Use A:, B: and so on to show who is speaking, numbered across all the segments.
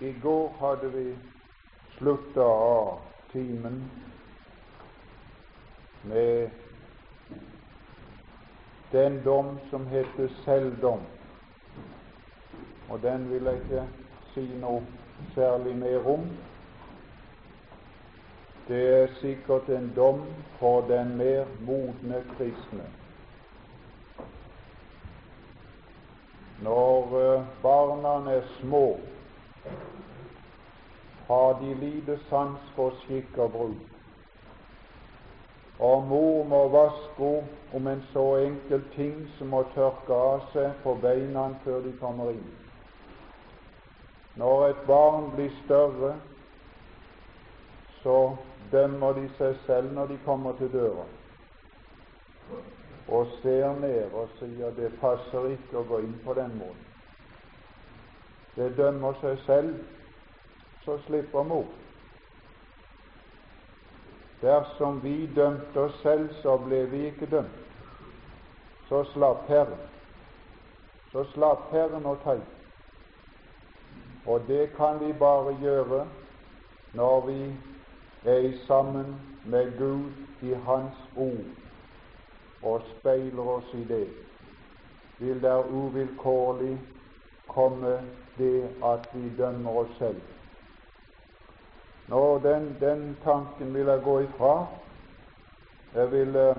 A: I går hadde vi slutta av timen med den dom som heter selvdom. Og den vil jeg ikke si noe særlig mer om. Det er sikkert en dom for den mer modne kristne. Når eh, barna er små, har de lite sans for skikk og bruk. Og mor må vaske om en så enkel ting som å tørke av seg på beina før de kommer inn. Når et barn blir større, så dømmer de seg selv når de kommer til døra, og ser ned og sier det passer ikke å gå inn på den måten. Det dømmer seg selv, så slipper mor. Dersom vi dømte oss selv, så ble vi ikke dømt. Så slapp Herren. Så slapp Herren å ta Og det kan vi bare gjøre når vi er sammen med Gud i Hans ord og speiler oss i det. Vil der uvilkårlig komme det at vi dømmer oss selv. Nå, den, den tanken vil jeg gå ifra. Jeg vil uh,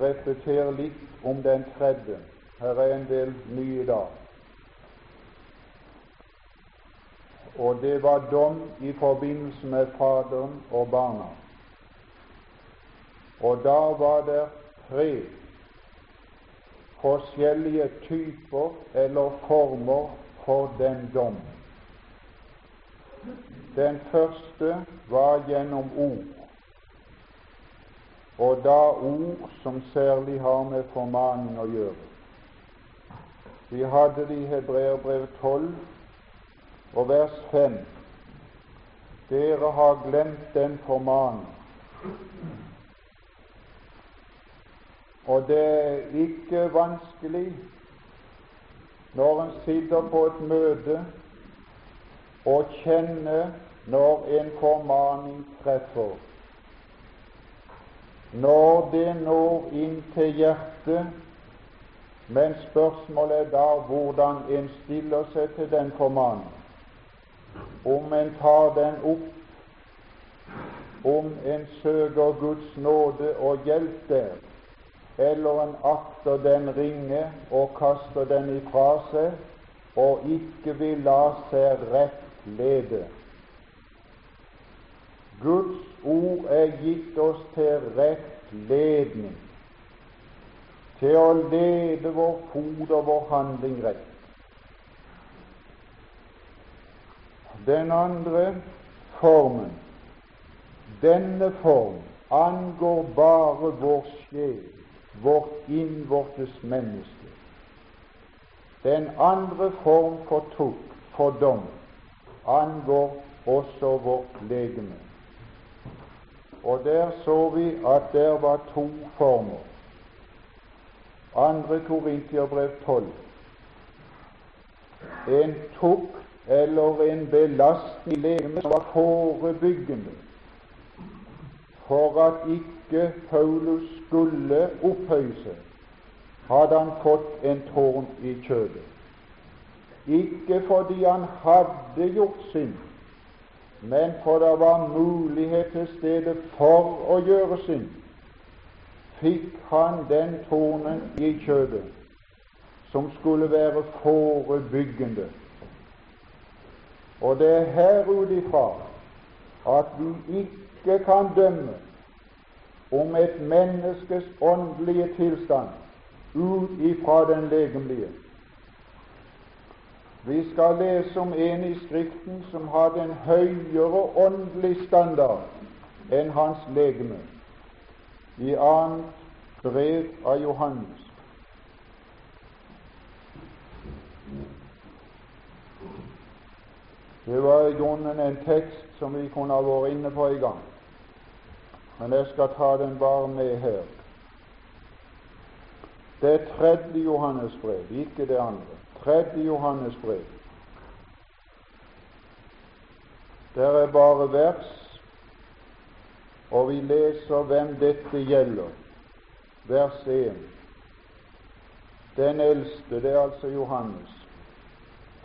A: repetere litt om den tredje. Her er en del nye i dag. Og det var dom i forbindelse med Faderen og barna. Og da var det tre forskjellige typer eller former for den dom. Den første var gjennom ord, og da ord som særlig har med formaning å gjøre. Vi hadde det i Hebreerbrev 12 og vers 5. Dere har glemt den formaning. Og det er ikke vanskelig når en sitter på et møte og kjenner når en formaning treffer, når det når inn til hjertet, men spørsmålet er da hvordan en stiller seg til den formaningen. Om en tar den opp, om en søker Guds nåde og hjelp der, eller en akter den ringe og kaster den ifra seg og ikke vil la seg rett lede. Guds ord er gitt oss til rett ledning, til å lede vår fot og vår handling rett. Den andre formen, denne form, angår bare vår sjel, vårt innvortes menneske. Den andre form for tukk, for dom, angår også vårt legeme. Og der så vi at der var to former. Andre Korintiabrev 12. En tukt eller en belastning i legemet som var forebyggende for at ikke Paulus skulle opphøyse, hadde han fått en tårn i kjødet. Ikke fordi han hadde gjort synd, men for det var mulighet til stede for å gjøre synd, fikk han den tårnen i kjødet som skulle være forebyggende. Og det er her ut ifra at vi ikke kan dømme om et menneskes åndelige tilstand ut ifra den legemlige. Vi skal lese om en i Skriften som hadde en høyere åndelig standard enn hans legeme, i annet brev av Johannes. Det var i grunnen en tekst som vi kunne ha vært inne på i gang, men jeg skal ta den bare med her. Det er tredje Johannes brev, ikke det andre tredje Johannes brev. Det er bare vers, og vi leser hvem dette gjelder. Vers 1. Den eldste, det er altså Johannes,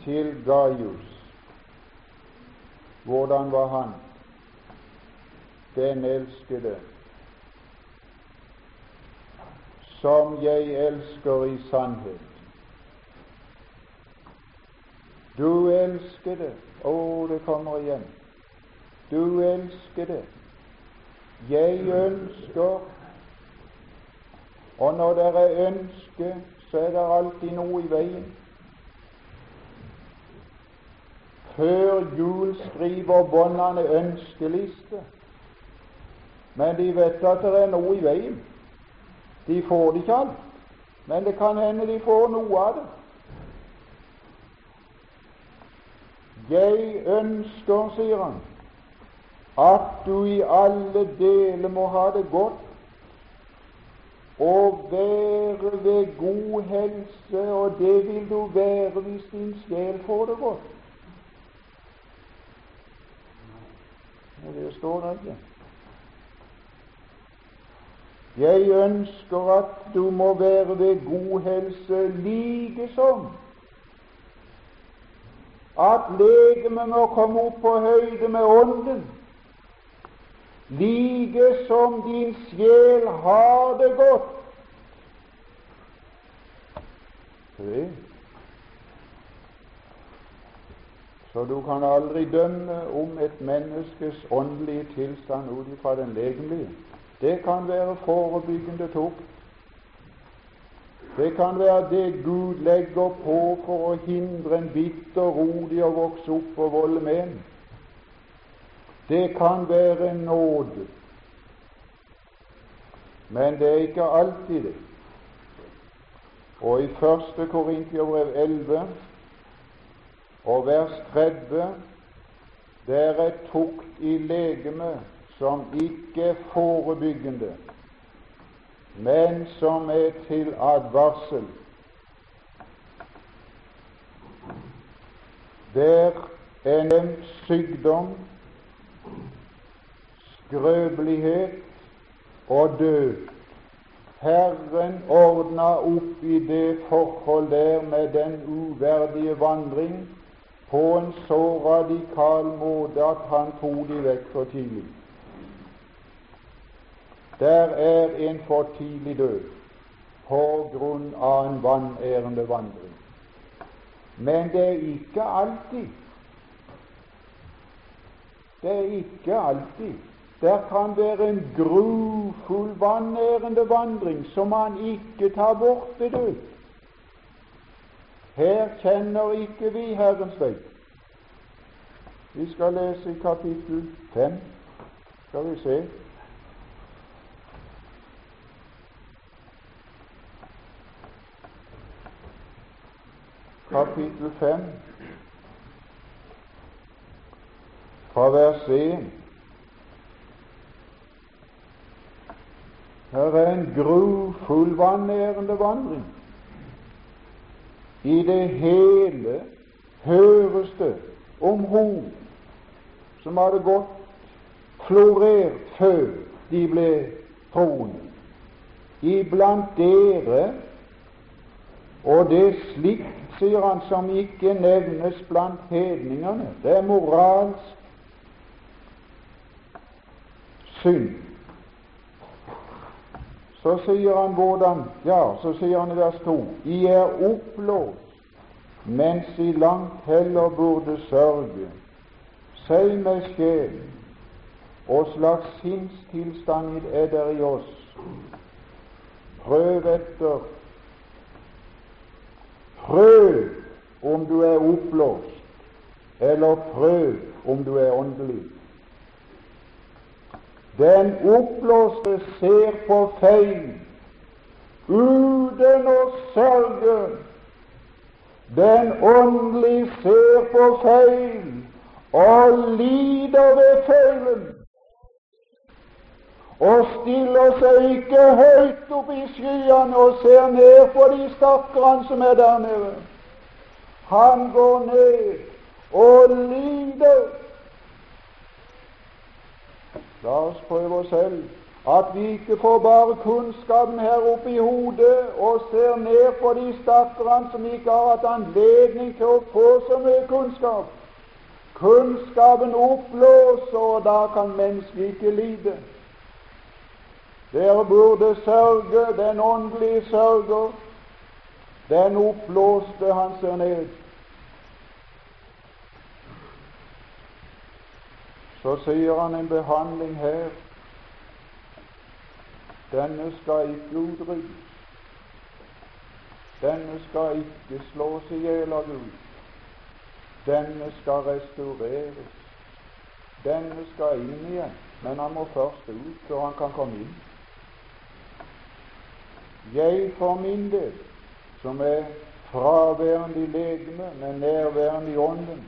A: til Gaius. Hvordan var han? Den elskede, som jeg elsker i sannhet. Du elskede, å, det kommer igjen. Du elskede, jeg ønsker Og når det er ønske, så er det alltid noe i veien. Før jul skriver båndene ønskeliste, men de vet at det er noe i veien. De får det ikke alt, men det kan hende de får noe av det. Jeg ønsker, sier han, at du i alle deler må ha det godt og være ved god helse, og det vil du være hvis din sjel får det godt. Det står der ikke. Jeg ønsker at du må være ved god helse like som at legemet må komme opp på høyde med ånden, like som din sjel har det godt. Se. Så du kan aldri dømme om et menneskes åndelige tilstand ut ifra den legemlige. Det kan være forebyggende tukt det kan være det Gud legger på for å hindre en bitter rot i å vokse opp og volde med. Det kan være nåde, men det er ikke alltid det. Og i 1. Korintiabrev 11 og vers 30 der er tukt i legemet som ikke er forebyggende, men som er til advarsel. Der er nevnt sykdom, skrøpelighet og død. Herren ordna opp i det forhold der med den uverdige vandring på en så radikal måte at han tok de vekk for tidlig. Der er en for tidlig død på grunn av en vanærende vandring. Men det er ikke alltid. Det er ikke alltid. Der kan være en grufull vanærende vandring som man ikke tar bort ved død. Her kjenner ikke vi Herrens vei. Vi skal lese i kapittel 5. Skal vi se kapittel 5, fra vers 1. Her er en grufull vanærende vandring. I det hele høres det om hun som hadde gått florert før de ble troende. Iblant dere, og det slikt sier han, som ikke nevnes blant hedningene. Det er moralsk synd. Så sier han hvordan Ja, så sier han i vers 2 I er oppblåst, mens I langt heller burde sørge. Si meg sjel, og slags sinnstilstand er der i oss. Prøv etter Prøv om du er oppblåst, eller prøv om du er åndelig. Den oppblåste ser på feil uten å sørge. Den åndelige ser på feil og lider ved feilen og stiller seg ikke høyt opp i skyene og ser ned på de stakkarene som er der nede. Han går ned og lider La oss prøve oss selv. At vi ikke får bare kunnskapen her oppe i hodet og ser ned på de stakkarene som ikke har hatt anledning til å få så mye kunnskap. Kunnskapen oppblåser, og da kan mennesket ikke lide. Dere burde sørge den åndelige sørger. Den oppblåste han ser ned. Så sier han en behandling her. Denne skal ikke utryddes. Denne skal ikke slås i hjel av Gud. Denne skal restaureres. Denne skal inn igjen, men han må først ut før han kan komme inn. Jeg for min del, som er fraværende i legeme, men nærværende i ånden,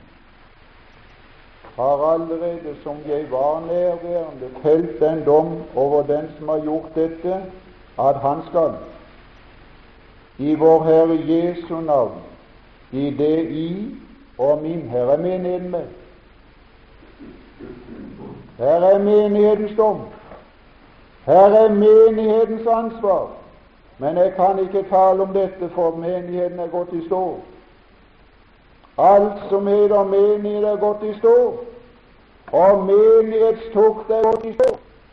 A: har allerede, som jeg var nærværende, felt den dom over den som har gjort dette, at han skal i vår Herre Jesu navn, i det i og min Herre menigheten med. Her er menighetens dom. Her er menighetens ansvar. Men jeg kan ikke tale om dette, for menigheten er gått i stå. Alt som heter menighet, er gått i stå. Og menighetstukt er gått i stå.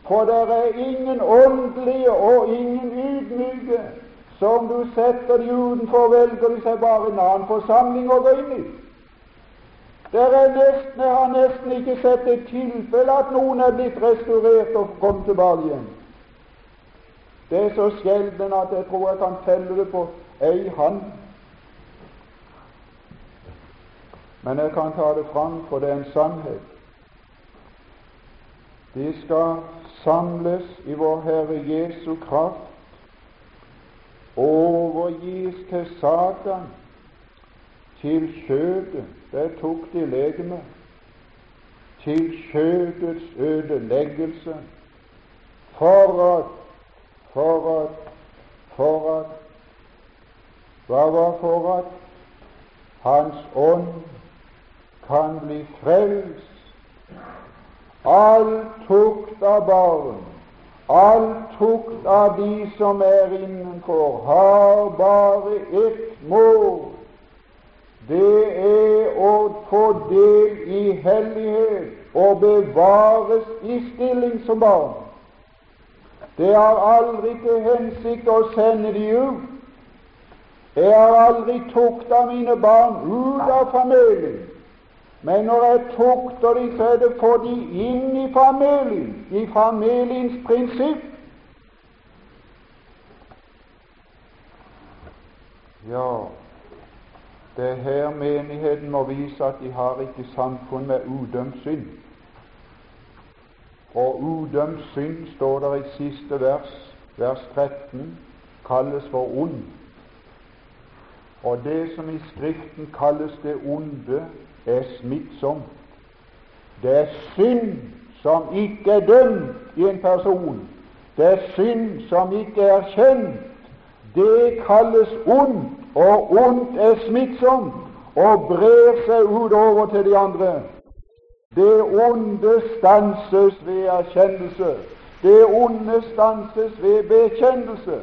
A: For det er ingen åndelige og ingen ydmyke som du setter de utenfor, velger de seg bare en annen forsamling å gå inn i. Det er nesten, Jeg har nesten ikke sett et tilfelle at noen er blitt restaurert og kommet tilbake igjen. Det er så sjelden at jeg tror jeg kan telle det på ei hand. Men jeg kan ta det fram, for det er en sannhet. De skal samles i vår Herre Jesu kraft, overgis til Satan, til kjødet, det tok de legeme, til kjødets ødeleggelse, for at, for at, for at Hva var for at? Hans ånd kan bli frelst All tukt av barn, all tukt av de som er innenfor, har bare ett mål. Det er å få del i hellighet og bevares i stilling som barn. Det har aldri til hensikt å sende de ut. Jeg har aldri tukta mine barn ut av familien. Men når jeg tukter de, så er det for de inn i familien, i familiens prinsipp. Ja, det er her menigheten må vise at de har ikke samfunn med udømt synd. Og udømt synd, står der i siste vers, vers 13, kalles for ond. Og det som i Skriften kalles det onde, er smittsomt. Det er synd som ikke er dømt i en person. Det er synd som ikke er kjent. Det kalles ondt, og ondt er smittsomt og brer seg utover til de andre. Det onde stanses ved erkjennelse. Det onde stanses ved bekjennelse.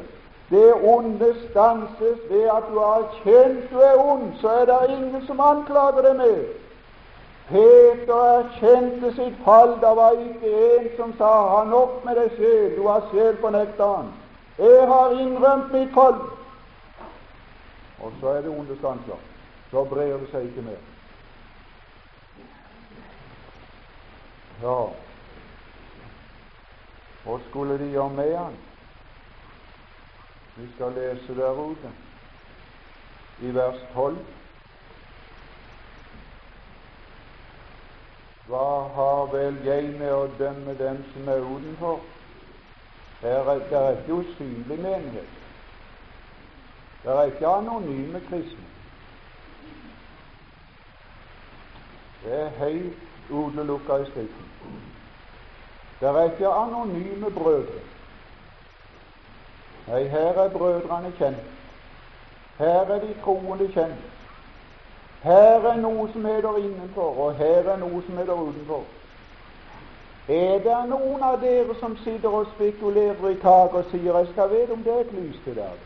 A: Det onde stanses ved at du har erkjent du er ond, så er det ingen som anklager deg mer. Peter erkjente sitt fall. Det var ikke en som sa 'ha nok med deg sjel, du har selv på han'. Jeg har innrømt mitt fall. Og så er det onde stanser. Så brer det seg ikke mer. Ja, hva skulle de gjøre med han? Vi skal lese der ute, i vers 12. Hva har vel jeg med å dømme dem som er utenfor? Her er, det er ikke usynlig menighet. Det er ikke anonyme kristne. Det er helt utelukka i Skriften. Det er ikke anonyme brødre. Nei, her er brødrene kjent. Her er de troende kjent. Her er noe som er der innenfor, og her er noe som er der utenfor. Er det noen av dere som sitter og spekulerer i taket og sier 'jeg skal vite om det er et lys til dag'?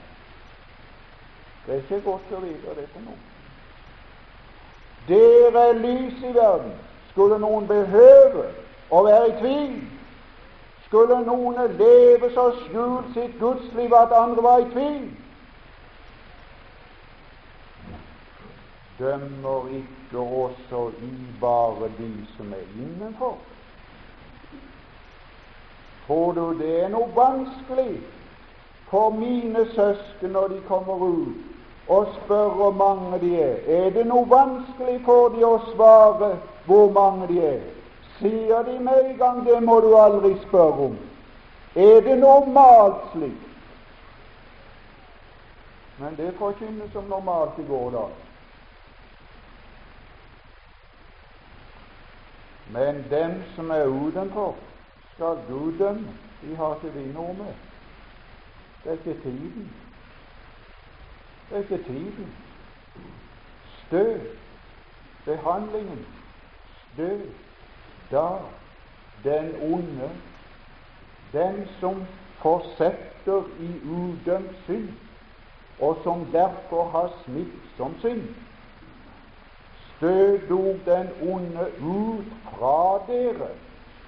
A: Det er ikke godt å vite det for noen. Dere er lys i verden. Skulle noen behøve å være i tvil, skulle noen leve så skjult sitt gudsliv at andre var i tvil, dømmer ikke også i bare de som er innenfor. Tror du det er noe vanskelig for mine søsken når de kommer ut, og spør hvor mange de er? Er det noe vanskelig for de å svare hvor mange de er? Sier de med en gang det må du aldri spørre om. Er det normalt slik? Men det forkynnes som normalt i går da. Men dem som er utenfor, skal Gud dømme. De har ikke vi noe med. Det er ikke tiden. Det er ikke tiden. Støv ved handlingen. Da den onde, den som fortsetter i udømt synd, og som derfor har smittsom synd, stødog den onde ut fra dere,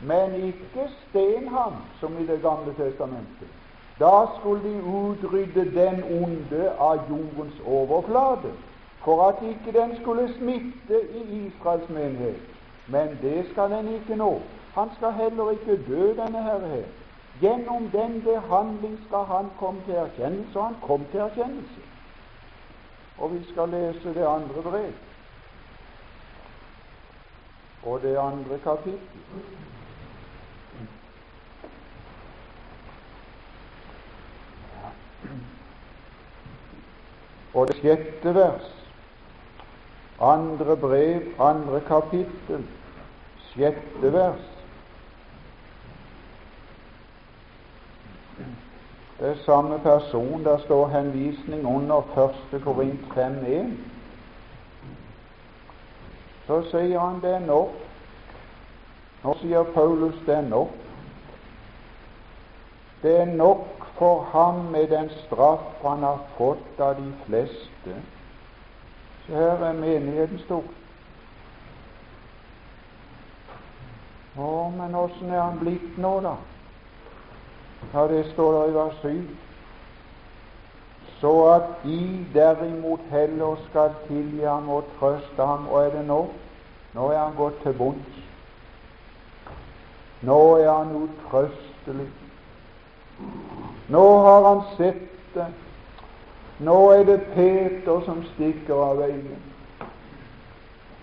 A: men ikke sten ham, som i Det gamle testamentet. Da skulle de utrydde den onde av jordens overflate, for at ikke den skulle smitte i Israels menighet. Men det skal en ikke nå. Han skal heller ikke dø, denne herre her. Gjennom den behandling skal han komme til erkjennelse, og han kom til erkjennelse. Og vi skal lese det andre brev og det andre kapittel. Og det sjette vers, andre brev, andre kapittel, sjette vers. Det er samme person. Der står henvisning under 1. Korint 5.1 så sier han det er nok. Nå sier Paulus det er nok. Det er nok for ham med den straff han har fått av de fleste. Så her er menigheten stor. Å, men åssen er han blitt nå, da? Ja, det står der i vers 7 så at de derimot heller skal tilgi ham og trøste ham. Og er det nå? Nå er han gått til bunns. Nå er han utrøstelig. Nå har han sett det. Nå er det Peter som stikker av veien,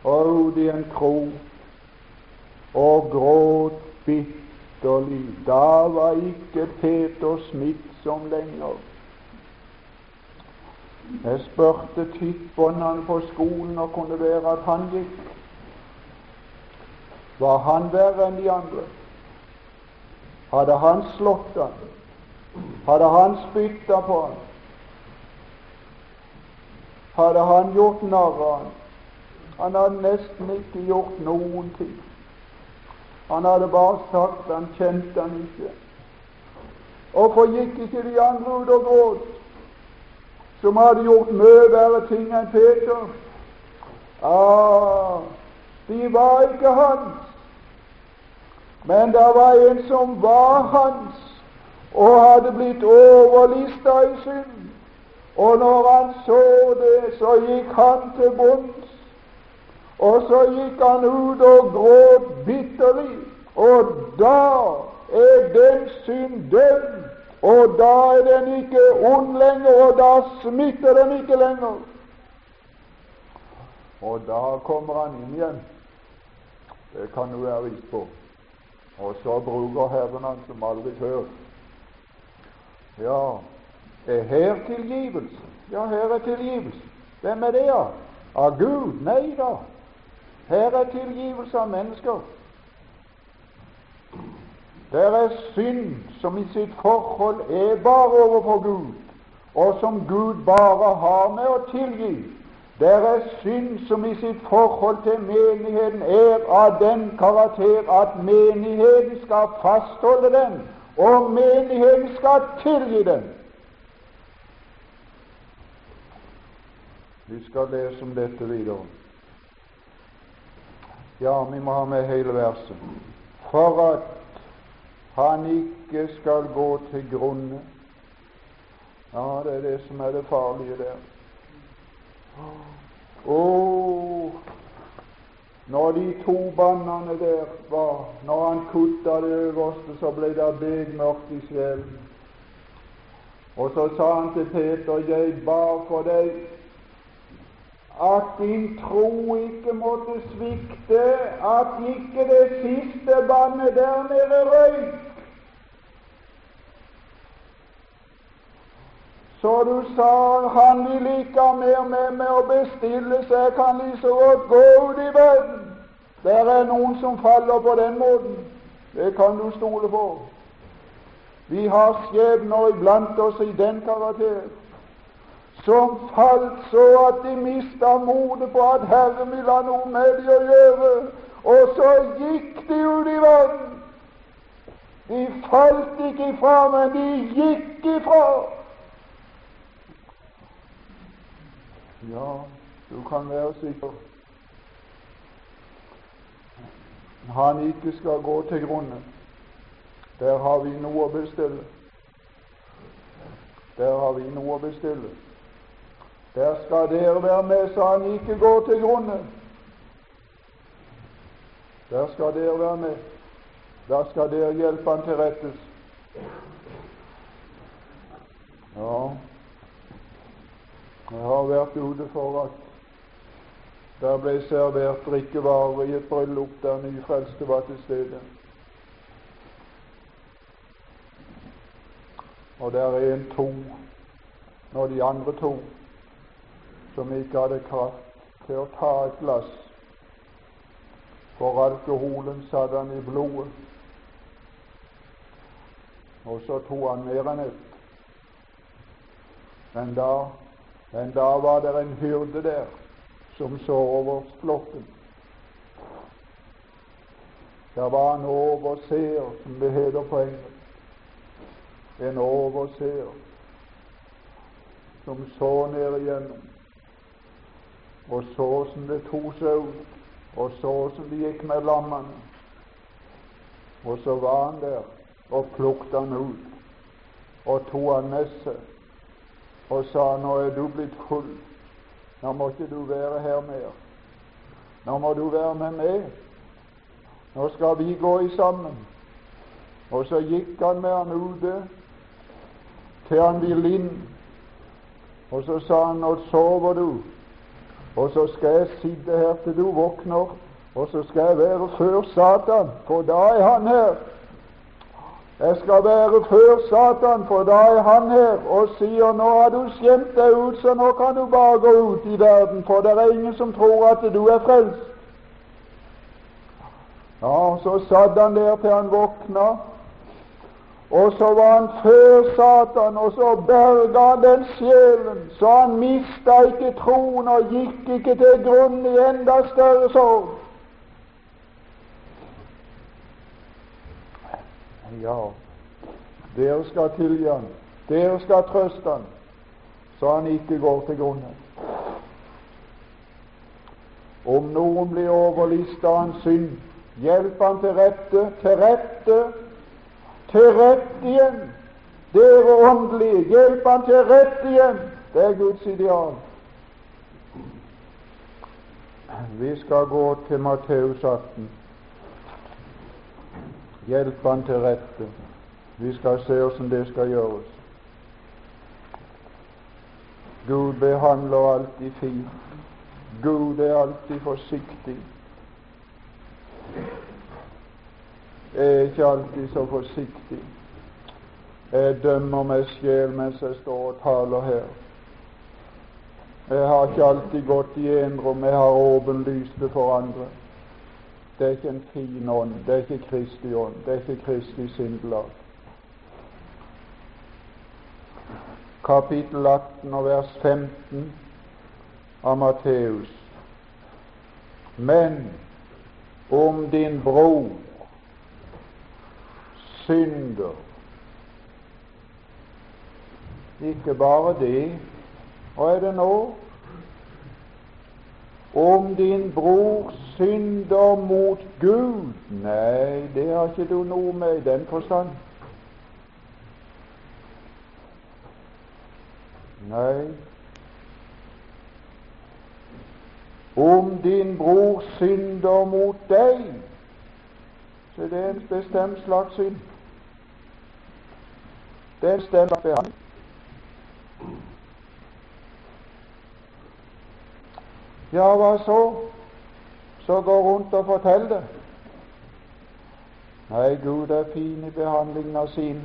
A: og ut i en kro, og gråt bitterlig. Da var ikke Peter smittsom lenger. Jeg spurte tippbåndene på skolen og kunne være at han gikk. Var han verre enn de andre? Hadde han slått ham? Hadde han spytta på ham? Hadde han gjort narr av ham? Han hadde nesten ikke gjort noen ting. Han hadde bare sagt han kjente han ikke. Hvorfor gikk ikke de andre ut og gråt? som hadde gjort mye verre ting enn Peter. Ah, de var ikke hans, men det var en som var hans, og hadde blitt overlista i synd. Og når han så det, så gikk han til bunns, og så gikk han ut og gråt bitterlig. Og da er den synd dømt og da er den ikke ond lenger, og da smitter den ikke lenger. Og da kommer han inn igjen. Det kan du være viss på. Og så bruker Herren han som aldri før. Ja, er her tilgivelse? Ja, her er tilgivelse. Hvem er det, da? Av Gud? Nei da. Her er tilgivelse av mennesker. Der er synd som i sitt forhold er bare overfor Gud, og som Gud bare har med å tilgi. Der er synd som i sitt forhold til menigheten er av den karakter at menigheten skal fastholde den, og menigheten skal tilgi den. Vi skal lese om dette videre. Ja, vi må ha med hele verset. For at han ikke skal gå til grunne. Ja, det er det som er det farlige der. Oh, når de to bannene der var Når han kutta det øverste, så ble det begmørkt i sjelen. Og så sa han til Peter, jeg ba for deg at din tro ikke måtte svikte, at ikke det siste bannet der nede røyk. Så du sa han vil ikke ha mer med meg å bestille, så jeg kan like så godt gå ut i verden. Der er noen som faller på den måten. Det kan du stole på. Vi har skjebner iblant oss i den karakter som falt så at de mista motet på at Herren ville ha noe med dem å gjøre, og så gikk de ut i verden. De falt ikke ifra, men de gikk ifra. Ja, du kan være sikker. Han ikke skal gå til grunnen. Der har vi noe å bestille. Der har vi noe å bestille. Der skal dere være med, så han ikke går til grunne. Der skal dere være med. Da skal dere hjelpe han til rettes. Ja, jeg har vært ute for at der ble servert drikkevarer i et bryllup der nyfrelste var til stede. Og der er en to når de andre to som ikke hadde kraft til å ta et glass, for alkoholen satt han i blodet. Og så tok han mer enn ett. Men da men da var det en hyrde der som så over flokken. Der var en overseer, som det heter på engelsk. En overseer som så ned igjennom og så som det tok seg ut, og så som det gikk med lammene. Og så var han der og plukket han ut og tok han med seg og sa nå er du blitt full, nå må ikke du være her mer. Nå må du være med meg. Nå skal vi gå i sammen. Og så gikk han med han ute til han ville inn. Og så sa han nå sover du, og så skal jeg sitte her til du våkner, og så skal jeg være før Satan, for da er han her. Jeg skal være før Satan, for da er han her og sier nå har du skjemt deg ut, så nå kan du bare gå ut i verden, for det er ingen som tror at du er frelst. Ja, Så satt han der til han våkna, og så var han før Satan, og så berga han den sjelen, så han mista ikke troen og gikk ikke til grunn i enda større sorg. Ja, dere skal tilgi han, dere skal trøste han, så han ikke går til grunnen. Om noen blir overlista av hans synd, hjelp han til rette, til rette, til rett igjen. Dere åndelige, hjelp han til rett igjen. Det er Guds ideal. Vi skal gå til Matteus 18. Hjelp han til rette. Vi skal se åssen det skal gjøres. Gud behandler alltid fint. Gud er alltid forsiktig. Jeg er ikke alltid så forsiktig. Jeg dømmer meg sjel mens jeg står og taler her. Jeg har ikke alltid gått i enrom, jeg har åpenlyst det for andre. Det er ikke en fin ånd, det er ikke Kristi ånd, det er ikke Kristi sindelag. Kapittel 18 og vers 15 av Matteus. Men om din bror synder Ikke bare det. Hva er det nå? Om din bror synder mot Gud Nei, det har ikke du noe med i den forstand. Nei. Om din bror synder mot deg, så det er en bestemt slags synd. Det er en bestemt behandling. Ja, hva så? Så gå rundt og fortell det. Nei, Gud er fin i behandlingen av sine.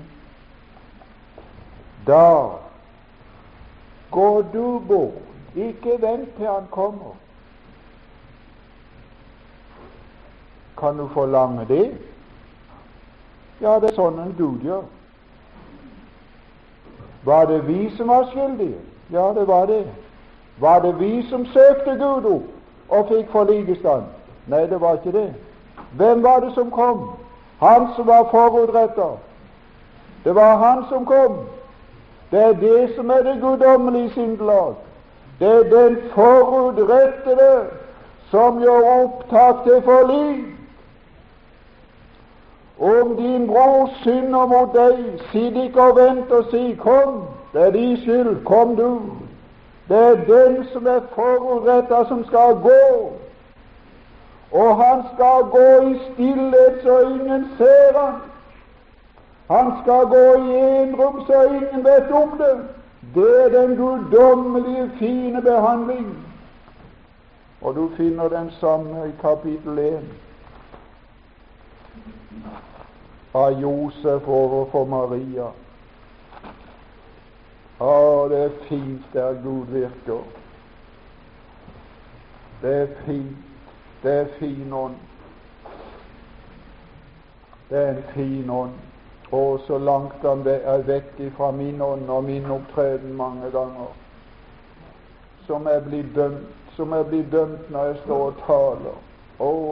A: Da går du bort. Ikke vent til han kommer. Kan du forlange det? Ja, det er sånn en Gud gjør. Var det vi som var skyldige? Ja, det var det. Var det vi som søkte Gud opp og fikk forlikestand? Nei, det var ikke det. Hvem var det som kom? Han som var forutrettet. Det var han som kom. Det er det som er det guddommelige sindelag. Det er den forutrettede som gjør opptak til forlik. Om din bror synder mot deg, sitt ikke og vent og si 'Kom, det er din skyld, kom du'. Det er den som er forutrettet, som skal gå. Og han skal gå i stillhet så ingen ser han. Han skal gå i enrom så ingen vet om det. Det er den guddommelige, fine behandling. Og du finner den samme i kapittel 1 av Josef overfor Maria. Å, det er fint der Gud virker. Det er fint. Det er fin ånd. Det er en fin ånd. Og så langt han er vekk fra min ånd og min opptreden mange ganger, som jeg blir dømt, som jeg blir dømt når jeg står og taler.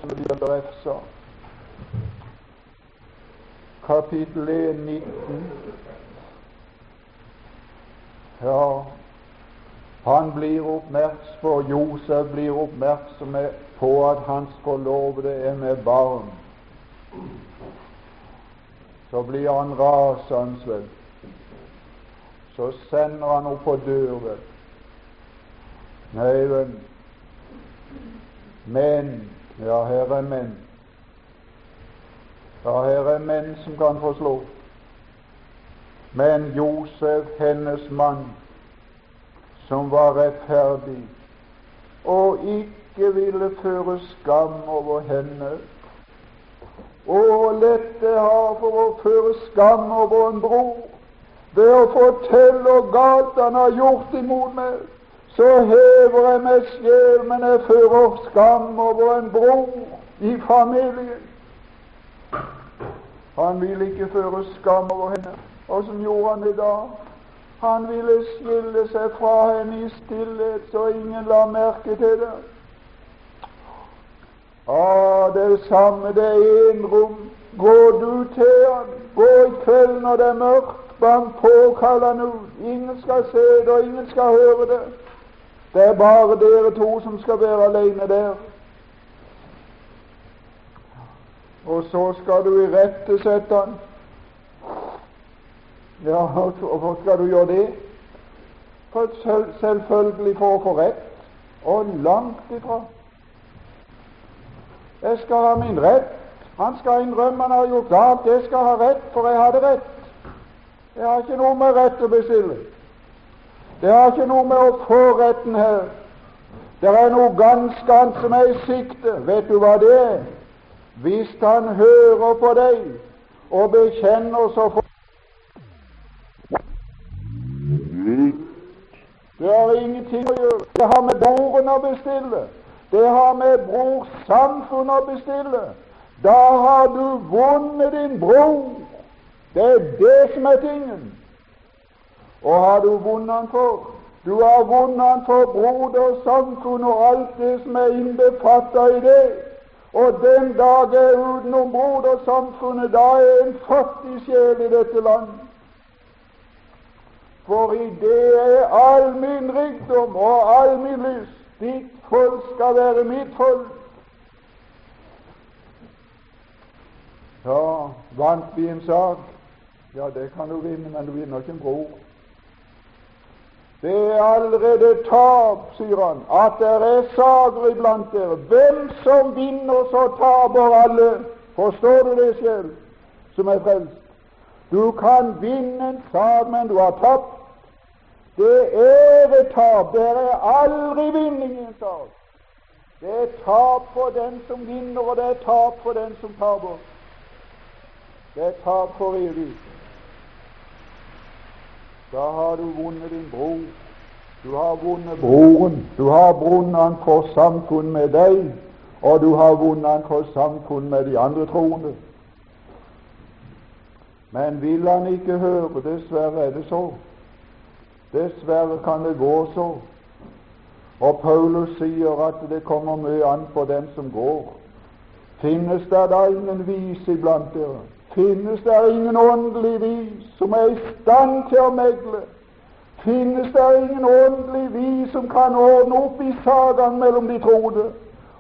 A: Det blir refsa. Kapittel 1, 19. Ja, han blir oppmerksom på, Josef blir oppmerksom på at hans forlovede er med barn. Så blir han rasende, vel. Så sender han opp på døren. Nei, vel. Men Ja, her er menn. Ja, her er menn som kan få slå. Men Josef, hennes mann, som var rettferdig og ikke ville føre skam over henne, og lett det har for å føre skam over en bror ved å fortelle hvor galt han har gjort imot meg, så hever jeg meg sjel, men jeg fører skam over en bror i familien. Han ville ikke føre skam over henne. Åssen gjorde han det da? Han ville skille seg fra henne i stillhet, så ingen la merke til det. Ah, det er samme, det er enrom. Gå du til han, gå i kveld når det er mørkt, bank på, kall han ut. Ingen skal se det, og ingen skal høre det. Det er bare dere to som skal være alene der. Og så skal du irettesette han. Ja, hvorfor skal du gjøre det? For selvfølgelig for å få rett, og langt ifra. Jeg skal ha min rett. Han skal innrømme han har gjort galt. Jeg skal ha rett, for jeg hadde rett. Jeg har ikke noe med rett å bestille. Det har ikke noe med å få retten her. Det er noe ganske annet som er i sikte. Vet du hva det er? Hvis han hører på deg og bekjenner, så for Det har ingenting å gjøre. Det har med broren å bestille. Det har med brorsamfunn å bestille. Da har du vunnet din bror. Det er det som er tingen. Og har du vunnet han for, Du har vunnet han for brodersamfunn og alt det som er innbefatta i det. Og den dag er utenom brodersamfunnet, da er en fattig sjel i dette land. For i det er all min rikdom og all min lyst. Ditt folk skal være mitt folk. Ja, vant vi en sak? Ja, det kan du vinne, men du vinner ikke en bror. Det er allerede tap, sier han, at det er sager iblant dere. Hvem som vinner, så taper alle. Forstår du det selv, som er frelst? Du kan vinne en sak, men du har tapt. Det er et tap. Det er aldri vinning i en sak. Det er tap for den som vinner, og det er tap for den som taper. Det er tap for evig. Da har du vunnet din bror. Du har vunnet broren. Du har vunnet han for samfunn med deg, og du har vunnet han for samfunn med de andre troende. Men vil han ikke høre, dessverre er det så. Dessverre kan det gå så. Og Paulus sier at det kommer mye an på dem som går. Finnes det da ingen vis iblant dere? Finnes det ingen åndelig vis som er i stand til å megle? Finnes det ingen åndelig vis som kan ordne opp i sagaen mellom de troende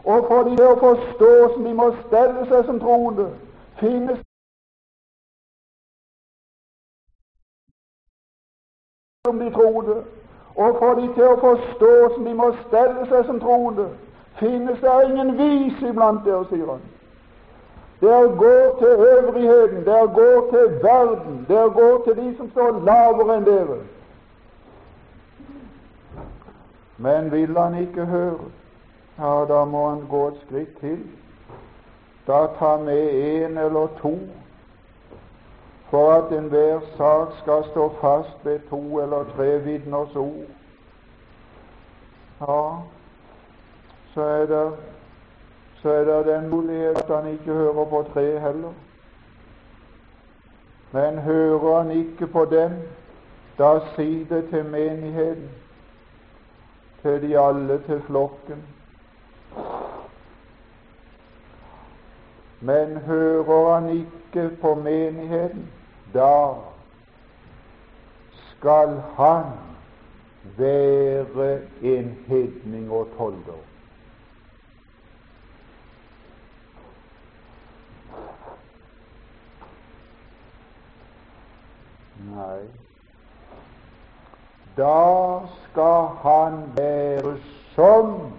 A: og få de til å forstå som de må stelle seg som troende? Finnes som de troende, og få de til å forstå som de må stelle seg som troende? Finnes det ingen vis iblant dere, sier han. Det går til øvrigheten, der går til verden, der går til de som står lavere enn dere. Men vil han ikke høre, ja, da må han gå et skritt til. Da ta med en eller to, for at enhver sak skal stå fast ved to eller tre vitners ord. Ja, så er det så er det den mulighet at han ikke hører på tre heller. Men hører han ikke på dem, da si det til menigheten, til de alle, til flokken. Men hører han ikke på menigheten, da skal han være en hedning og tolder. Nei. Da skal han være som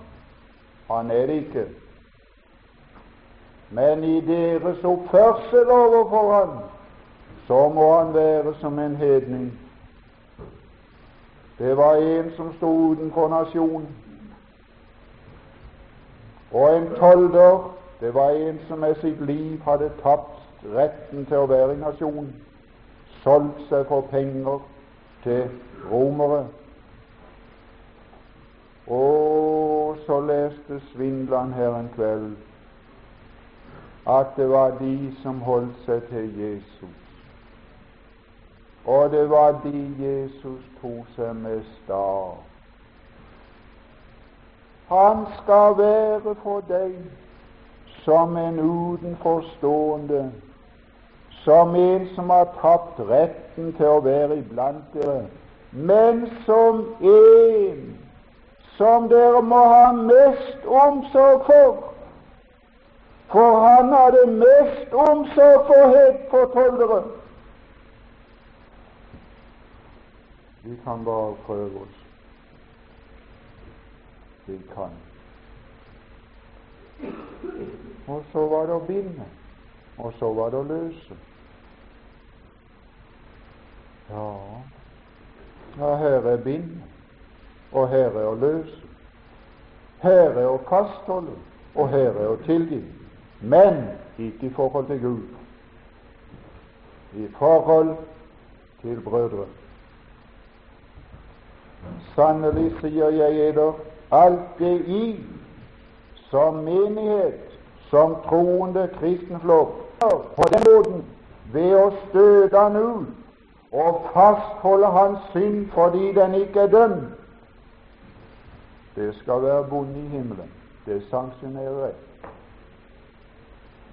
A: Han er ikke. Men i deres oppførsel overfor han, så må han være som en hedning. Det var en som sto utenfor nasjonen. Og en tolder, det var en som med sitt liv hadde tapt retten til å være i nasjonen solgt seg for penger til romere. Og så leste svindleren her en kveld at det var de som holdt seg til Jesus. Og det var de Jesus tok seg med stav. Han skal være for deg som en utenforstående som en som har tapt retten til å være iblant dere, men som en som dere må ha mest omsorg for. For han hadde mest omsorg for, for toldere. Vi kan bare prøve oss. Vi kan. Og så var det å binde, og så var det å løse. Ja, ja her er bind, og her er å løse. Her er å fastholde, og her er å tilgi. Men ikke i forhold til Gud. I forhold til brødre. Sannelig sier jeg eder, alt det i som menighet, som troende kristenflokk, på den måten ved å støte han ut og fastholde hans synd fordi den ikke er dømt, det skal være bonde i himmelen. Det sanksjonerer jeg.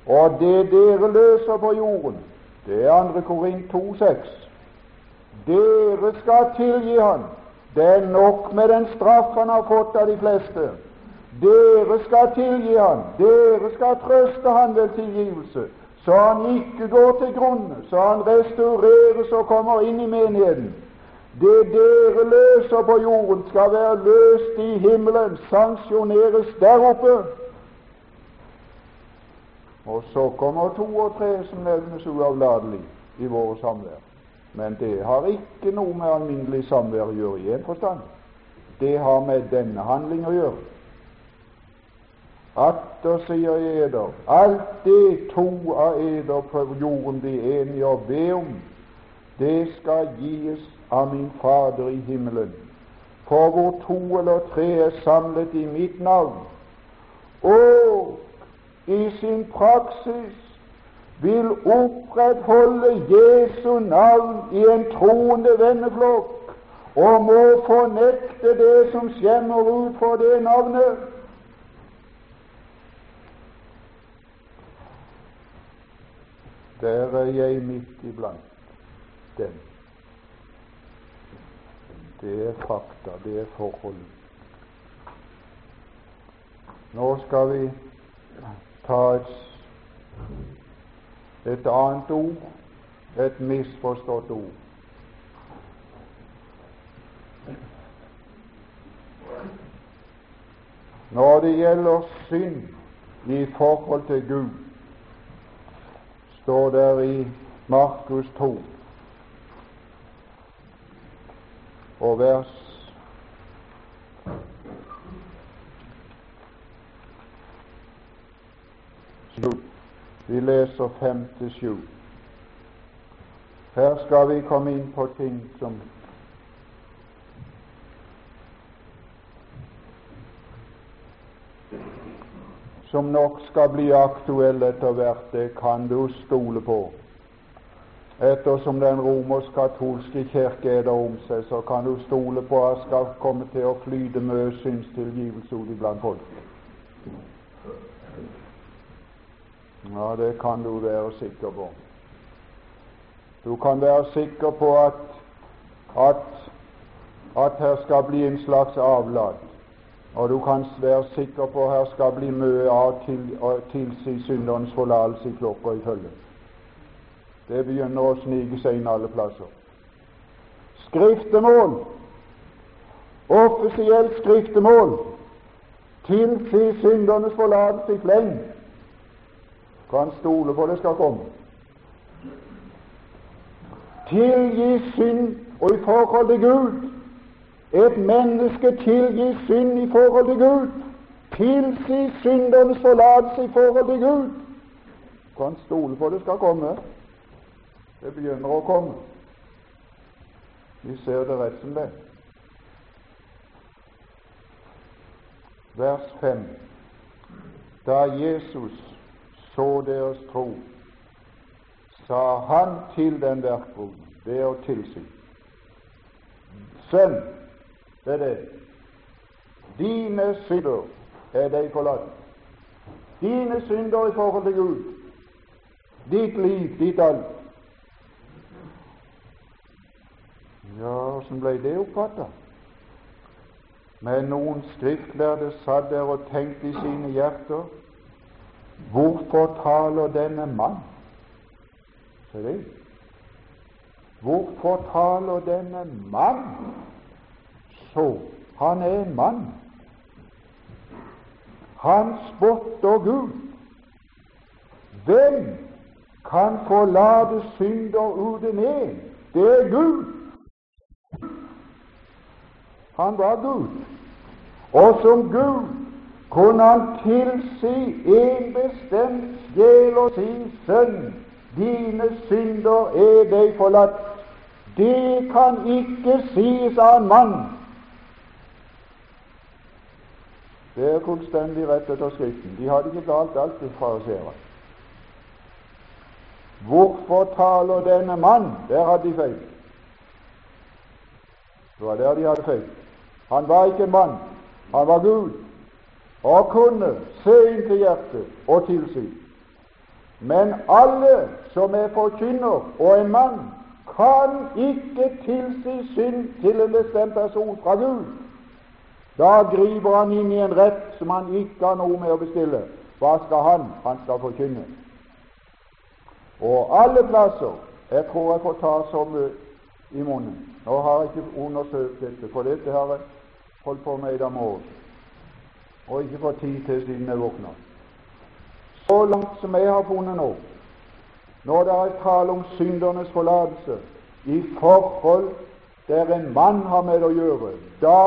A: Og det dere løser på jorden, det er 2. Korint 2,6. Dere skal tilgi han. Det er nok med den straff han har fått av de fleste. Dere skal tilgi han. Dere skal trøste han ved tilgivelse, så han ikke går til grunne, så han restaureres og kommer inn i menigheten. Det dere løser på jorden, skal være løst i himmelen, sanksjoneres der oppe. Og så kommer to og tre som nevnes uavlatelig i våre samvær. Men det har ikke noe med alminnelig samvær å gjøre i en forstand. Det har med denne handling å gjøre. Atter sier eder, alt det to av eder på jorden blir enige å be om, det skal gis av min Fader i himmelen. For hvor to eller tre er samlet i mitt navn, og i sin praksis vil opprettholde Jesu navn i en troende venneflokk, og må fornekte det som skjemmer ut for det navnet, Der er jeg midt iblant dem. Det er fakta, det er forhold. Nå skal vi ta et, et annet ord, et misforstått ord. Når det gjelder synd i forhold til Gud, står der i Markus 2 og vers 7. Vi leser fem til sju. Her skal vi komme inn på ting som som nok skal bli aktuelle etter hvert, det kan du stole på. Ettersom den romersk-katolske kirke er der om seg, så kan du stole på at det skal komme til å flyte mye synstilgivelse ut blant folk. Ja, det kan du være sikker på. Du kan være sikker på at, at, at her skal bli en slags avlat. Og du kan være sikker på at her skal bli mye av til, å tilsi synderens forlatelse i klokka i følge. Det begynner å snike seg inn alle plasser. Skriftemål, offisielt skriftemål, tilsi syndernes forlatelse i fleng. Kan stole på det skal komme. Tilgi synd og i forhold til Gud et menneske tilgir synd i forhold til Gud, tilsi syndernes forlatelse i forhold til Gud. Kan stole på det skal komme. Det begynner å komme. Vi ser det rett som det. Vers 5. Da Jesus så deres tro, sa han til den verkbroden, det å tilsi, Sønn, det er det. Dine synder er deg forlatt. Dine synder i forhold til Gud. Ditt liv, ditt alt. Ja, åssen ble det oppfatta? Men noen skriftlærde satt der og tenkte i sine hjerter Hvorfor taler denne mann? Se det. Hvorfor taler denne mann så han er en mann. Han spotter Gud. Hvem kan forlate synder uten en? Det er Gud. Han var Gud. Og som Gud kunne han tilsi en bestemt sjel og si sønn, dine synder er deg forlatt. Det kan ikke sies av en mann Det er fullstendig rett etter Skriften. De hadde ikke galt alt, de fariseere. Hvorfor taler denne mann? Der hadde de feil. Det var der de hadde feil. Han var ikke en mann. Han var Gud og kunne se inn til hjertet og tilsi. Men alle som er forkynner, og en mann, kan ikke tilsi synd til en bestemt person fra Gud. Da griper han inn i en rett som han ikke har noe med å bestille. Hva skal han? Han skal forkynne. Og alle plasser Jeg tror jeg får ta som i munnen. Nå har jeg ikke undersøkt dette, for dette har jeg holdt på med i dag morges, og ikke fått tid til siden jeg våkna. Så langt som jeg har funnet nå, når det er tale om syndernes forlatelse i forhold der en mann har med å gjøre, da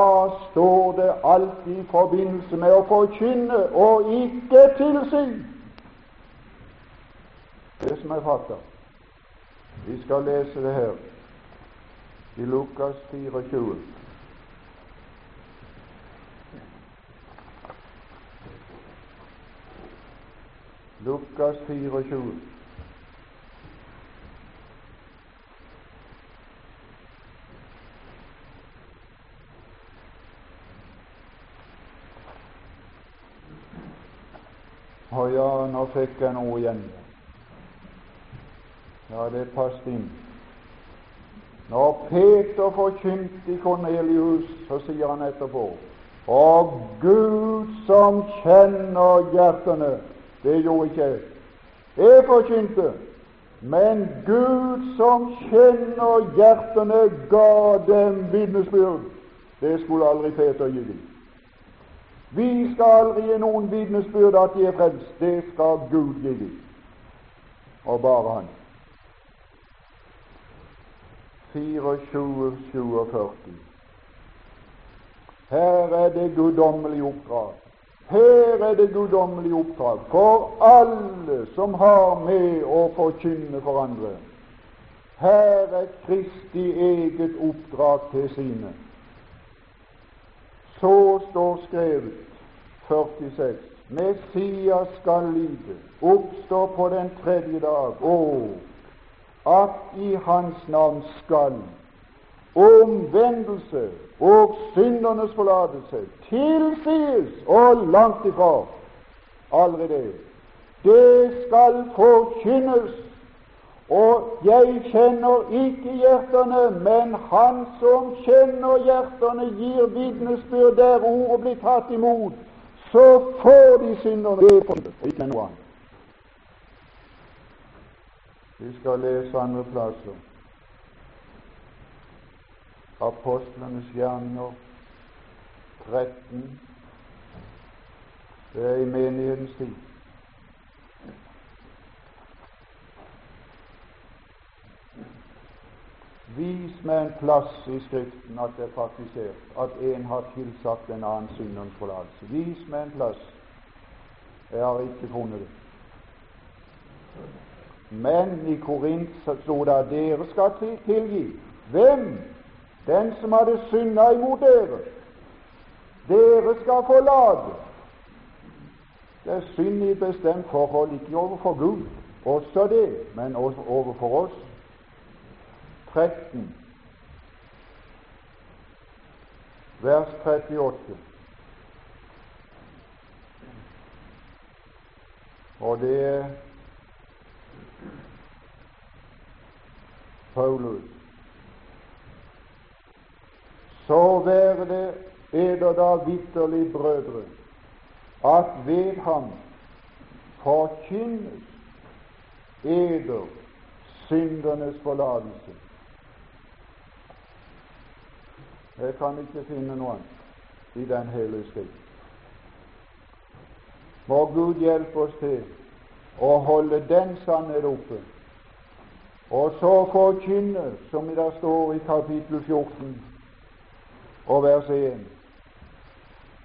A: står det alltid i forbindelse med å forkynne og ikke tilsi. Det som er fatta. Vi skal lese det her i Lukas 24. Lukas 24. Å ja, nå fikk jeg noe igjen. Ja, det passet inn. Når Peter forkynte i Kornelius, så sier han etterpå Og Gud som kjenner hjertene Det gjorde ikke jeg. Jeg forkynte, men Gud som kjenner hjertene, ga dem vitnesbyrd. Det skulle aldri Peter gi dem. Vi skal aldri gi noen vitnesbyrd at de er frelst. Det skal Gud gi dem, og bare Han. 24, 47. Her er det guddommelig oppdrag. Her er det guddommelig oppdrag for alle som har med å forkynne for andre. Her er Kristi eget oppdrag til sine. Så står skrevet 46 Messias skal lide, oppstå på den tredje dag, og at i Hans navn skal omvendelse og syndernes forlatelse tilsies, og langt ifra aldri det. Det skal forkynnes, og jeg kjenner ikke hjertene, men Han som kjenner hjertene, gir vitnesbyrd der ordet blir tatt imot. Så får de synderne på ikke noe annet. Vi skal lese andre plasser. Apostlenes gjerninger 13. Det er i menighetens tid. Vis meg en plass i Skriften at det er praktisert at en har tilsagt en annen synderens forlatelse. Vis meg en plass. Jeg har ikke funnet det. Men i Korint sto det at dere skal tilgi. Hvem? Den som hadde synda imot dere. Dere skal forlate. Det er synd i bestemt forhold, ikke overfor Gud, også det, men overfor oss. 13, vers 38. Og det er Paulus. Så være det eder da vitterlig, brødre, at ved ham forkynnes eder syndernes forlatelse. Jeg kan ikke finne noe annet i Den hele skrift. Må Gud hjelpe oss til å holde den sannhet oppe og så forkynne, som det står i kapittel 14 og vers 1.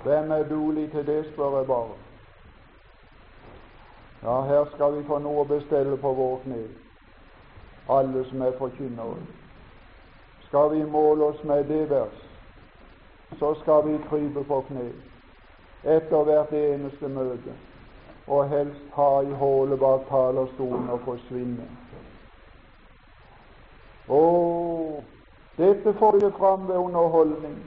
A: Hvem er dulig til det, spør jeg bare. Ja, her skal vi få noe å bestelle på vår kne, alle som er forkynnere. Skal vi måle oss med det vers, så skal vi krype på kne etter hvert eneste møte, og helst ha i hullet bak talerstolen og forsvinne. Å, dette får du ikke fram ved underholdning.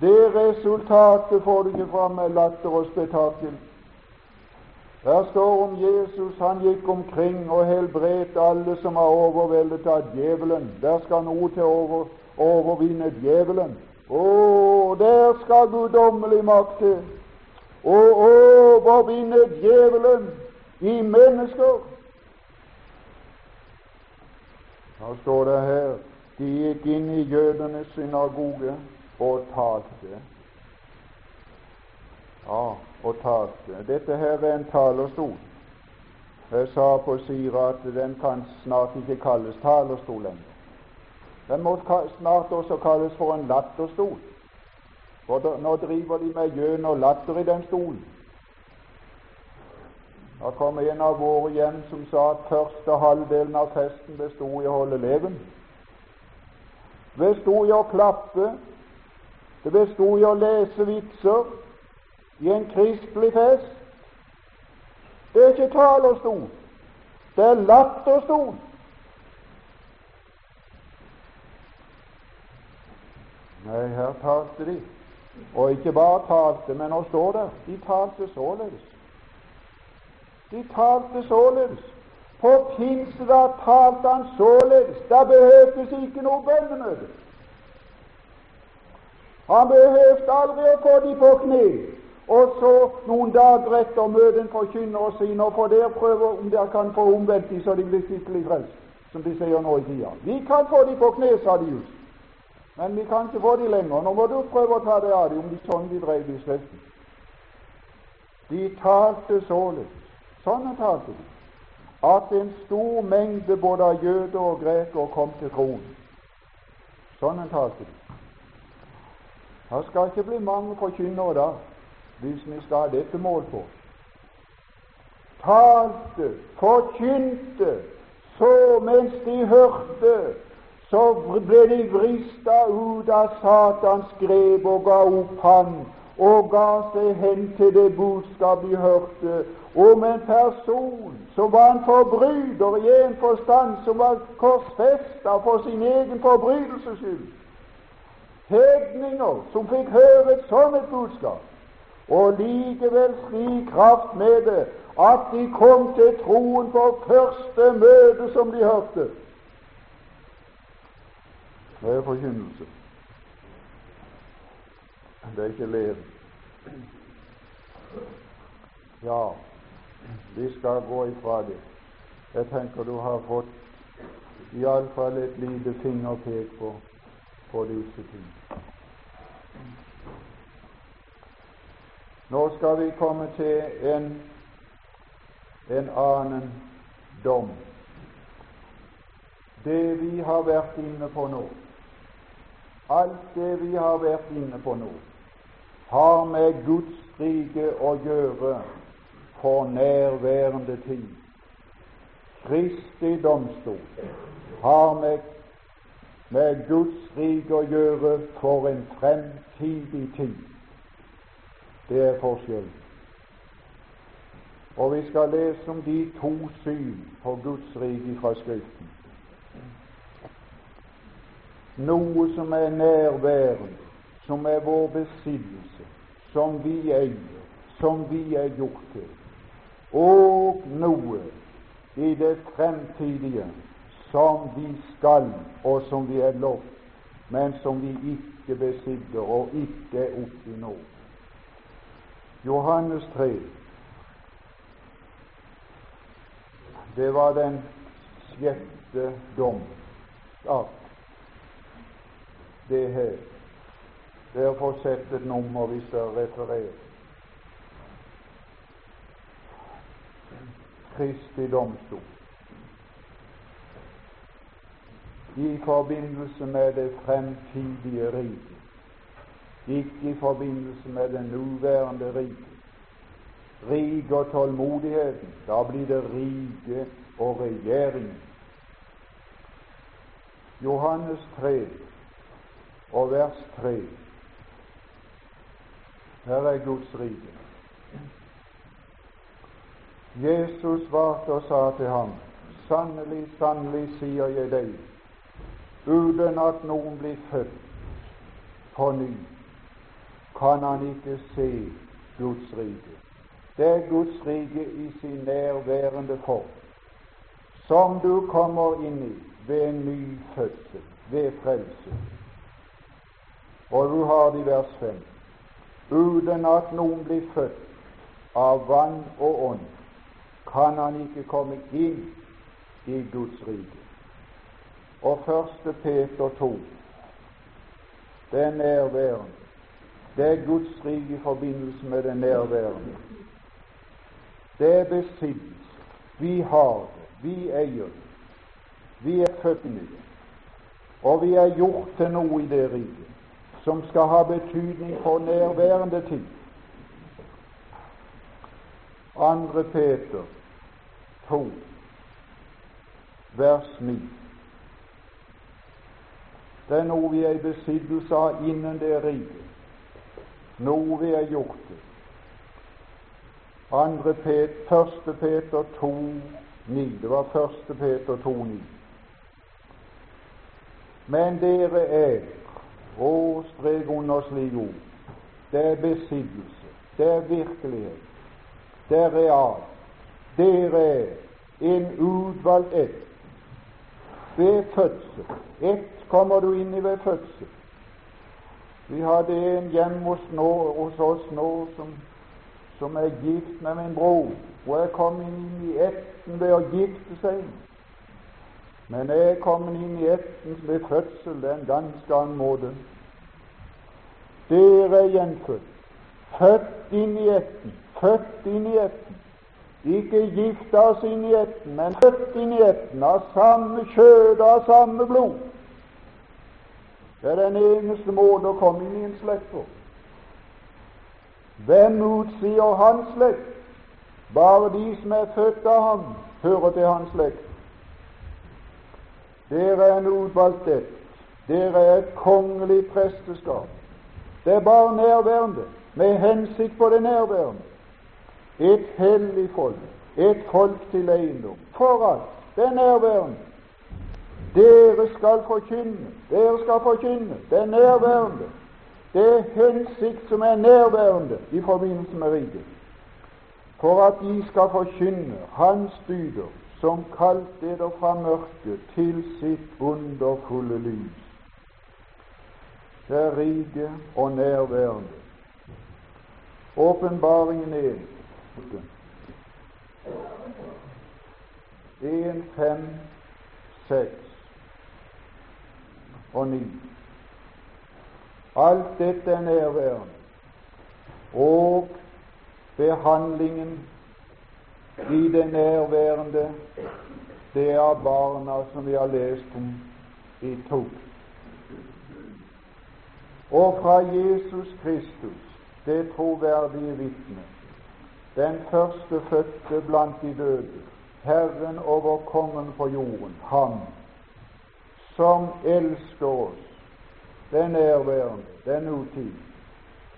A: Det resultatet får du ikke fram med latter og spetakkel. Der står om Jesus, han gikk omkring og helbredte alle som er overveldet av djevelen. Der skal noe til å over, overvinne djevelen. Å, der skal guddommelig makt til å overvinne djevelen i mennesker. Her står det her de gikk inn i jødenes synagoge og talte. Ja, og talte. Dette her er en talerstol. Jeg sa på Sira at den kan snart ikke kalles talerstol lenger. Den må snart også kalles for en latterstol. For nå driver de med gjøn og latter i den stolen. Da kom en av våre hjem som sa at første halvdelen av festen bestod i å holde leven. Det bestod i å klappe, det bestod i å lese vitser i en kristelig fest. Det er ikke talerstol, det er latterstol. Nei, her talte de. Og ikke bare talte, men nå står der. de talte således. De talte således. På pinsedag talte han således. Da behøvdes ikke noe bønnemøte. Han behøvde aldri å få de på kne. Og så noen dager etter møter en forkynner og sier nå får dere prøve om dere kan få omvendt de så de blir skikkelig frelst, som de sier nå i tida. Vi kan få de på kne, sa de just. Men vi kan ikke få de lenger. Nå må du prøve å ta deg av dem om de sånn de drev i Skriften. De talte således. Sånn talte de. At en stor mengde både av jøder og grekere kom til troen. Sånn talte de. Det skal ikke bli mange forkynnere da hvis vi skal ha dette mål på. Talte, forkynte, så mens de hørte, så ble de vrista ut av Satans grep og ga opp ham og ga seg hen til det budskap de hørte om en person som var en forbryter i en forstand, som var korsfesta for sin egen forbrytelses skyld. Hedninger som fikk høre et sånt budskap og likevel slik kraft med det at de kom til troen på første møte som de hørte. Det er forkynnelse. Det er ikke lev. Ja, vi skal gå ifra det. Jeg tenker du har fått iallfall et lite fingerpek på, på disse ting. Nå skal vi komme til en, en annen dom. Det vi har vært inne på nå, alt det vi har vært inne på nå, har med Guds rike å gjøre for nærværende tid. Kristi domstol har med, med Guds rike å gjøre for en fremtidig tid. Det er forskjellen. Og vi skal lese om de to syn på Guds rike fra Skriften. Noe som er nærværende, som er vår besittelse, som vi eier, som vi er gjort til, og noe i det fremtidige som vi skal, og som vi er lovt, men som vi ikke besitter og ikke er nå. Johannes 3. Det var den sjette dom. Ja, det her. Derfor sett et nummer hvis skal refererer. Kristi domstol. I forbindelse med det fremtidige riket ikke i forbindelse med den nåværende rike. Rike og tålmodigheten. Da blir det rike og regjering. Johannes 3 og vers 3. Her er Guds rike. Jesus svarte og sa til ham, Sannelig, sannelig, sier jeg deg, uten at noen blir født på ny, kan han ikke se Guds rike. Det er Guds rike i sin nærværende form, som du kommer inn i ved en ny fødsel, ved frelse. Og du har det i vers 5. Uten at noen blir født av vann og ånd, kan han ikke komme inn i Guds rike. Og første Peter 2, det er nærværende. Det er Guds rik i forbindelse med det nærværende. Det er besittelse. Vi har det. Vi eier det. Vi er født i det. Og vi er gjort til noe i det riket som skal ha betydning for nærværende tid. Andre Peter 2, vers 9. Det er noe vi er i besittelse av innen det riket, noe vi har gjort det. Andre Pet, første Peter 2, 9. Det var første Peter 2, 9. Men dere er Å, strek under slik ord. Det er besittelse. Det er virkelighet. Det er real. Dere er en utvalgt ett ved fødsel. Ett kommer du inn i ved fødsel. Vi hadde en hjemme hos, nå, hos oss nå som, som er gift med min bror. Hun er kommet inn i etten ved å gifte seg. Men jeg kommet inn i ætten ved fødsel. Det er en ganske annen måte. Dere er gjenfødt, født inn i ætten, født inn i ætten. Ikke gifta oss inn i ætten, men født inn i ætten, av samme kjød og av samme blod. Det er den eneste måte å komme inn i en slekt på. Hvem utsier hans slekt? Bare de som er født av ham, hører til hans slekt. Dere er en utvalgt ett. Dere er et kongelig presteskap. Det er bare nærværende, med hensikt på det nærværende. Et hellig folk, et folk til eiendom. For alt. Det er nærværende. Dere skal forkynne. Dere skal forkynne. Det er nærværende. Det er hensikt som er nærværende i forbindelse med riket. For at de skal forkynne Hans dyder som kalte dere fra mørket til sitt underfulle lys. Det er rike og nærværende. Åpenbaringen er en, fem, seks og ny. Alt dette er nærværende, og behandlingen i det nærværende, det er barna som vi har lest om i to. Og fra Jesus Kristus, det troverdige vitne, den første fødte blant de døde, Herren over kongen på jorden, ham som elsker oss, den nærværende, den nutid,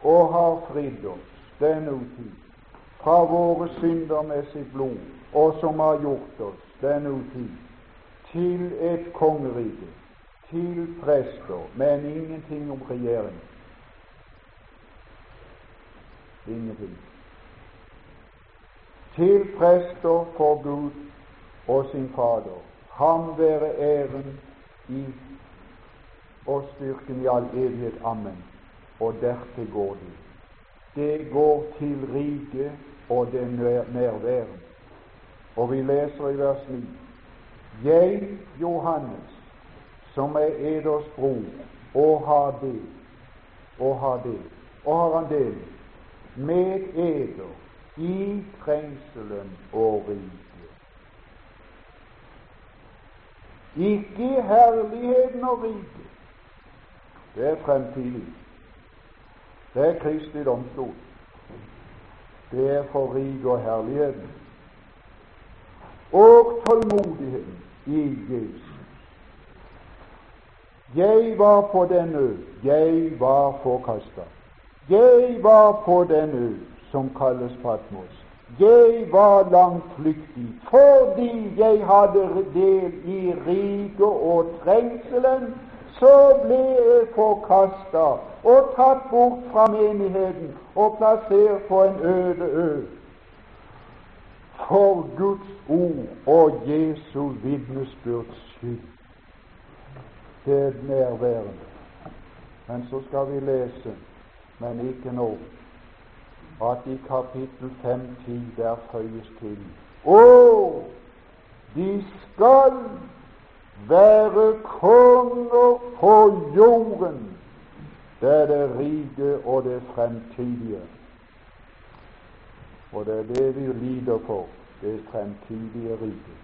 A: og har fridd oss, den nutid, fra våre synder med sitt blod, og som har gjort oss den tid til et kongerike, til prester, men ingenting om regjering. Ingenting. Til prester for Gud og sin Fader. Ham være æren i og styrken i all evighet. Amen. Og dertil går det. Det går til riket og det nærværet. Og vi leser i vers 9 Jeg, Johannes, som er eders bror, og har det, og har det, og har han det, med eder i trengselen og riket. Ikke herligheten og riket. Det er fremtidig. Det er Kristi domstol det er for riket og herligheten. Og tålmodigheten i Jesus. Jeg var på den ø, jeg var forkasta. Jeg var på den ø som kalles Patmos. Jeg var langt flyktig fordi jeg hadde del i riket og trengselen så ble jeg forkasta og tatt bort fra menigheten og plassert på en øde ø. For Guds ord og Jesu vitnesbyrds skyld. Det er nærværende. Men så skal vi lese, men ikke nå, at i kapittel 5-10 der føyes til Å, de skal være konger på jorden. Det er det rike og det fremtidige. Og det er det vi lider for, det fremtidige riket.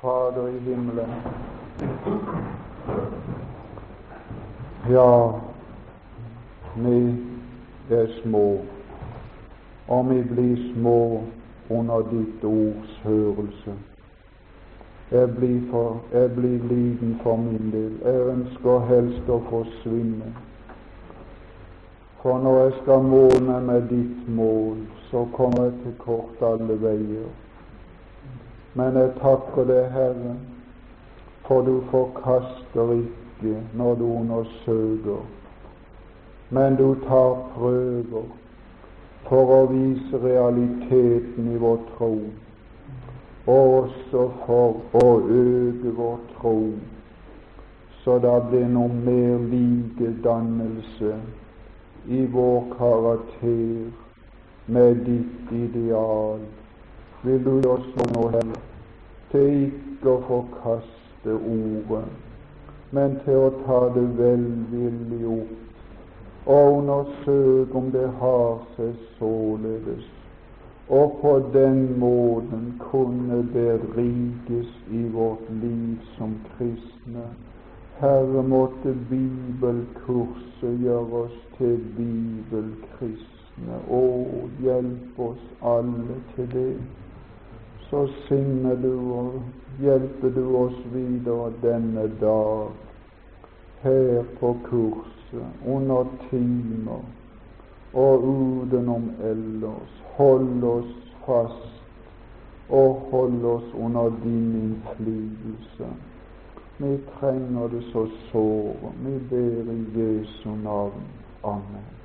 A: Fader i himmelen. Ja, vi er små, og vi blir små under ditt ords hørelse. Jeg blir, for, jeg blir liten for min del. Jeg ønsker helst å forsvinne. For når jeg skal måle med ditt mål, så kommer jeg til kort alle veier. Men jeg takker deg, Herre, for du forkaster ikke når du undersøker, men du tar prøver for å vise realiteten i vår tro, og også for å øke vår tro, så det blir noe mer likedannelse i vår karakter med ditt ideal. Vil du oss nå, Herre, til ikke å forkaste ordet, men til å ta det velvillig opp og undersøke om det har seg således, og på den måten kunne berikes i vårt liv som kristne. Herre, måtte bibelkurset gjøre oss til bibelkristne. Å, hjelp oss alle til det. Så signer du og hjelper du oss videre denne dag her på kurset, under timer og utenom ellers. Hold oss fast og hold oss under din innflytelse. Vi trenger det så såre. Vi ber i Jesu navn. Amen.